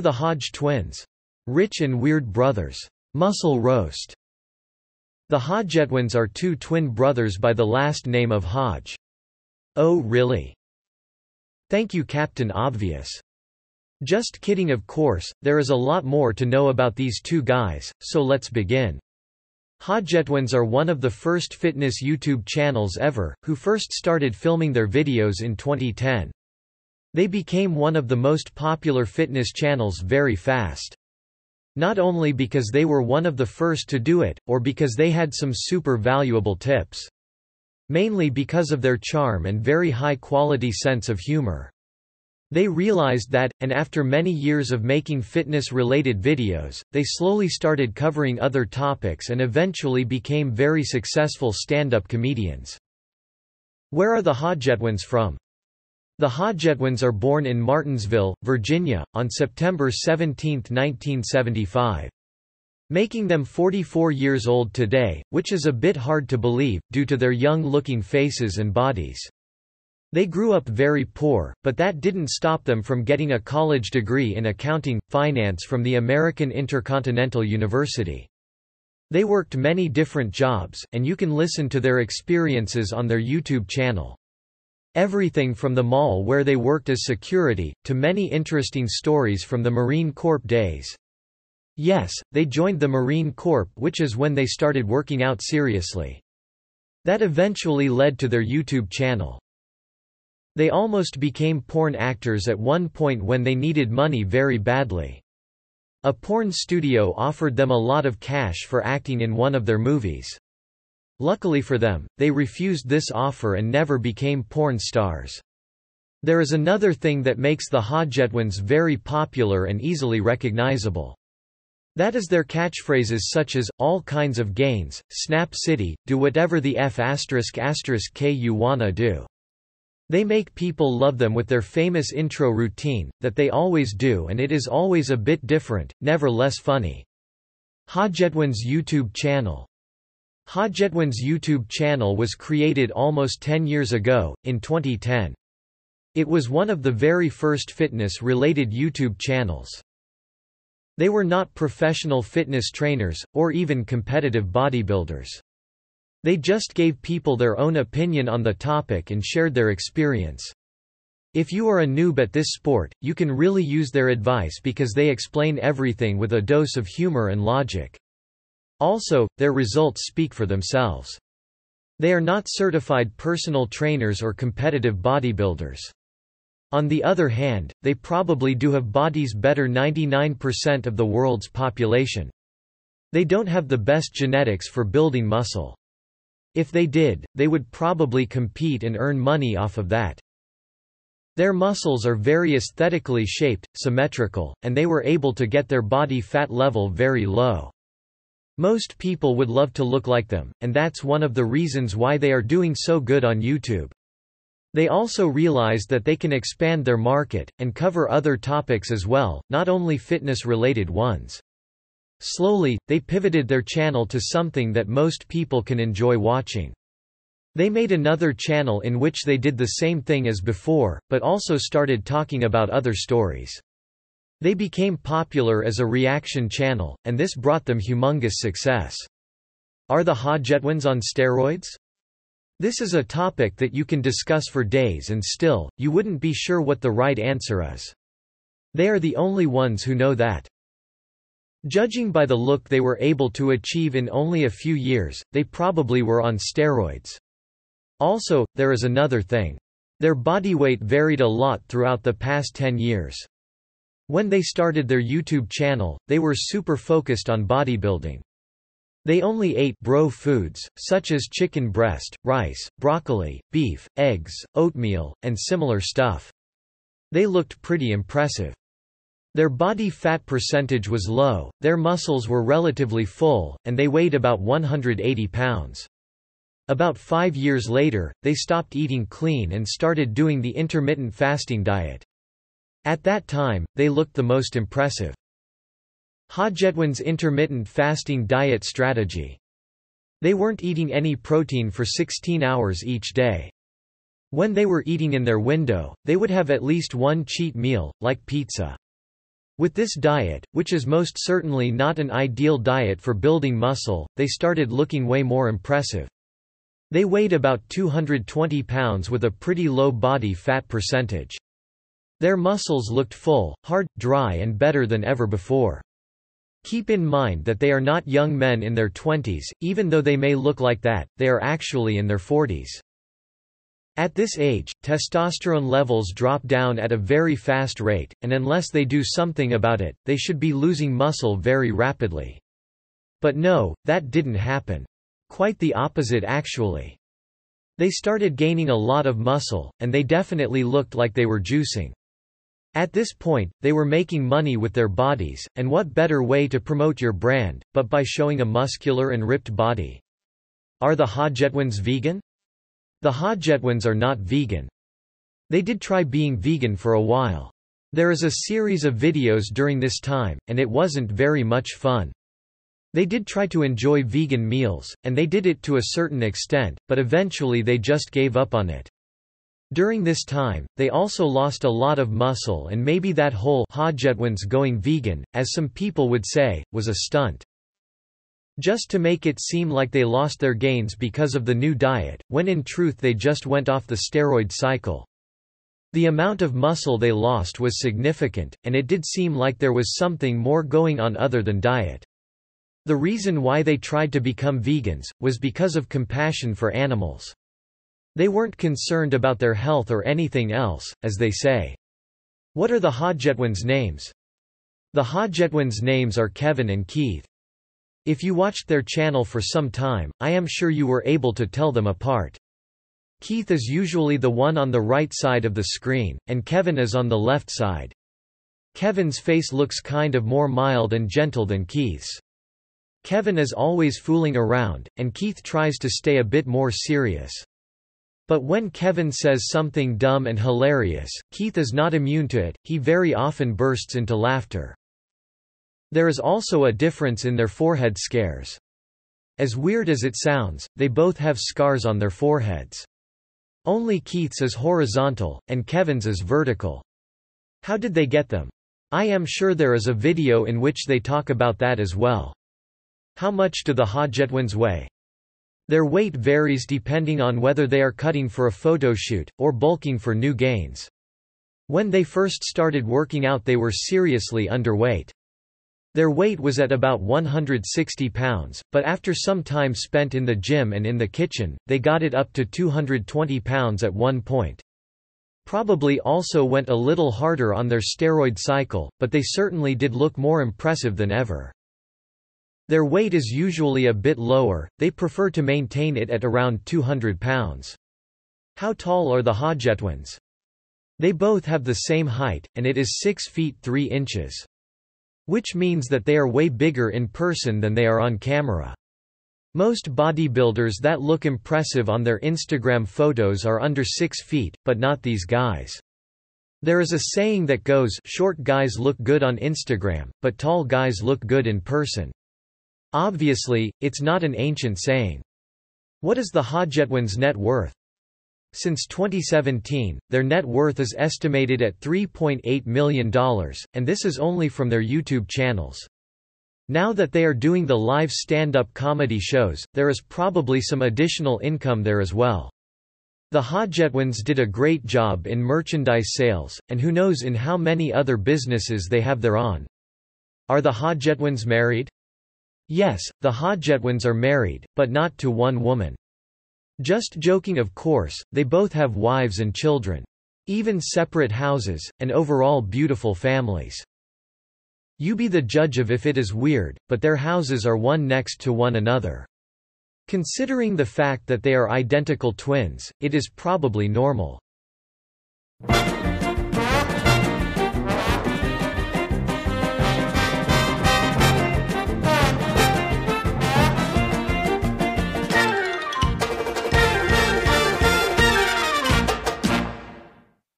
Are the Hodge twins? Rich and Weird Brothers. Muscle Roast. The Hodgetwins are two twin brothers by the last name of Hodge. Oh really? Thank you Captain Obvious. Just kidding of course, there is a lot more to know about these two guys, so let's begin. Hodgetwins are one of the first fitness YouTube channels ever, who first started filming their videos in 2010. They became one of the most popular fitness channels very fast. Not only because they were one of the first to do it, or because they had some super valuable tips. Mainly because of their charm and very high quality sense of humor. They realized that, and after many years of making fitness-related videos, they slowly started covering other topics and eventually became very successful stand-up comedians. Where are the Hodgetwins from? The Hodgetwins are born in Martinsville, Virginia, on September 17, 1975 making them 44 years old today, which is a bit hard to believe, due to their young-looking faces and bodies. They grew up very poor, but that didn't stop them from getting a college degree in accounting, finance from the American Intercontinental University. They worked many different jobs, and you can listen to their experiences on their YouTube channel. Everything from the mall where they worked as security, to many interesting stories from the Marine Corps days. Yes, they joined the Marine Corps which is when they started working out seriously. That eventually led to their YouTube channel. They almost became porn actors at one point when they needed money very badly. A porn studio offered them a lot of cash for acting in one of their movies. Luckily for them, they refused this offer and never became porn stars. There is another thing that makes the Hodgetwins very popular and easily recognizable. That is their catchphrases such as, all kinds of gains, Snap City, do whatever the F k you wanna do. They make people love them with their famous intro routine, that they always do and it is always a bit different, never less funny. Hodgetwin's YouTube channel Hodgetwin's YouTube channel was created almost 10 years ago, in 2010. It was one of the very first fitness-related YouTube channels. They were not professional fitness trainers, or even competitive bodybuilders. They just gave people their own opinion on the topic and shared their experience. If you are a noob at this sport, you can really use their advice because they explain everything with a dose of humor and logic. Also, their results speak for themselves. They are not certified personal trainers or competitive bodybuilders. On the other hand, they probably do have bodies better 99% of the world's population. They don't have the best genetics for building muscle. If they did, they would probably compete and earn money off of that. Their muscles are very aesthetically shaped, symmetrical, and they were able to get their body fat level very low. Most people would love to look like them, and that's one of the reasons why they are doing so good on YouTube. They also realized that they can expand their market, and cover other topics as well, not only fitness-related ones. Slowly, they pivoted their channel to something that most people can enjoy watching. They made another channel in which they did the same thing as before, but also started talking about other stories. They became popular as a reaction channel, and this brought them humongous success. Are the Hodgetwins on steroids? This is a topic that you can discuss for days and still, you wouldn't be sure what the right answer is. They are the only ones who know that. Judging by the look they were able to achieve in only a few years, they probably were on steroids. Also, there is another thing. Their body weight varied a lot throughout the past 10 years. When they started their YouTube channel, they were super focused on bodybuilding. They only ate bro foods, such as chicken breast, rice, broccoli, beef, eggs, oatmeal, and similar stuff. They looked pretty impressive. Their body fat percentage was low, their muscles were relatively full, and they weighed about 180 pounds. About five years later, they stopped eating clean and started doing the intermittent fasting diet. At that time, they looked the most impressive. Hodgetwin's intermittent fasting diet strategy. They weren't eating any protein for 16 hours each day. When they were eating in their window, they would have at least one cheat meal, like pizza. With this diet, which is most certainly not an ideal diet for building muscle, they started looking way more impressive. They weighed about 220 pounds with a pretty low body fat percentage. Their muscles looked full, hard, dry and better than ever before. Keep in mind that they are not young men in their 20s, even though they may look like that, they are actually in their 40s. At this age, testosterone levels drop down at a very fast rate, and unless they do something about it, they should be losing muscle very rapidly. But no, that didn't happen. Quite the opposite actually. They started gaining a lot of muscle, and they definitely looked like they were juicing. At this point, they were making money with their bodies, and what better way to promote your brand, but by showing a muscular and ripped body. Are the Hodgetwins vegan? The Hodgetwins are not vegan. They did try being vegan for a while. There is a series of videos during this time, and it wasn't very much fun. They did try to enjoy vegan meals, and they did it to a certain extent, but eventually they just gave up on it. During this time, they also lost a lot of muscle and maybe that whole Hodgetwins going vegan, as some people would say, was a stunt. Just to make it seem like they lost their gains because of the new diet, when in truth they just went off the steroid cycle. The amount of muscle they lost was significant, and it did seem like there was something more going on other than diet. The reason why they tried to become vegans, was because of compassion for animals. They weren't concerned about their health or anything else, as they say. What are the Hodgetwins' names? The Hodgetwins' names are Kevin and Keith. If you watched their channel for some time, I am sure you were able to tell them apart. Keith is usually the one on the right side of the screen, and Kevin is on the left side. Kevin's face looks kind of more mild and gentle than Keith's. Kevin is always fooling around, and Keith tries to stay a bit more serious. But when Kevin says something dumb and hilarious, Keith is not immune to it, he very often bursts into laughter. There is also a difference in their forehead scares. As weird as it sounds, they both have scars on their foreheads. Only Keith's is horizontal, and Kevin's is vertical. How did they get them? I am sure there is a video in which they talk about that as well. How much do the Hodgetwins weigh? Their weight varies depending on whether they are cutting for a photoshoot, or bulking for new gains. When they first started working out they were seriously underweight. Their weight was at about 160 pounds, but after some time spent in the gym and in the kitchen, they got it up to 220 pounds at one point. Probably also went a little harder on their steroid cycle, but they certainly did look more impressive than ever. Their weight is usually a bit lower, they prefer to maintain it at around 200 pounds. How tall are the Hodgetwins? They both have the same height, and it is 6 feet 3 inches. Which means that they are way bigger in person than they are on camera. Most bodybuilders that look impressive on their Instagram photos are under 6 feet, but not these guys. There is a saying that goes, short guys look good on Instagram, but tall guys look good in person. Obviously, it's not an ancient saying. What is the Hodgetwins' net worth? Since 2017, their net worth is estimated at $3.8 million, and this is only from their YouTube channels. Now that they are doing the live stand-up comedy shows, there is probably some additional income there as well. The Hodgetwins did a great job in merchandise sales, and who knows in how many other businesses they have their on. Are the Hodgetwins married? Yes, the Hodgetwins are married, but not to one woman. Just joking of course, they both have wives and children. Even separate houses, and overall beautiful families. You be the judge of if it is weird, but their houses are one next to one another. Considering the fact that they are identical twins, it is probably normal.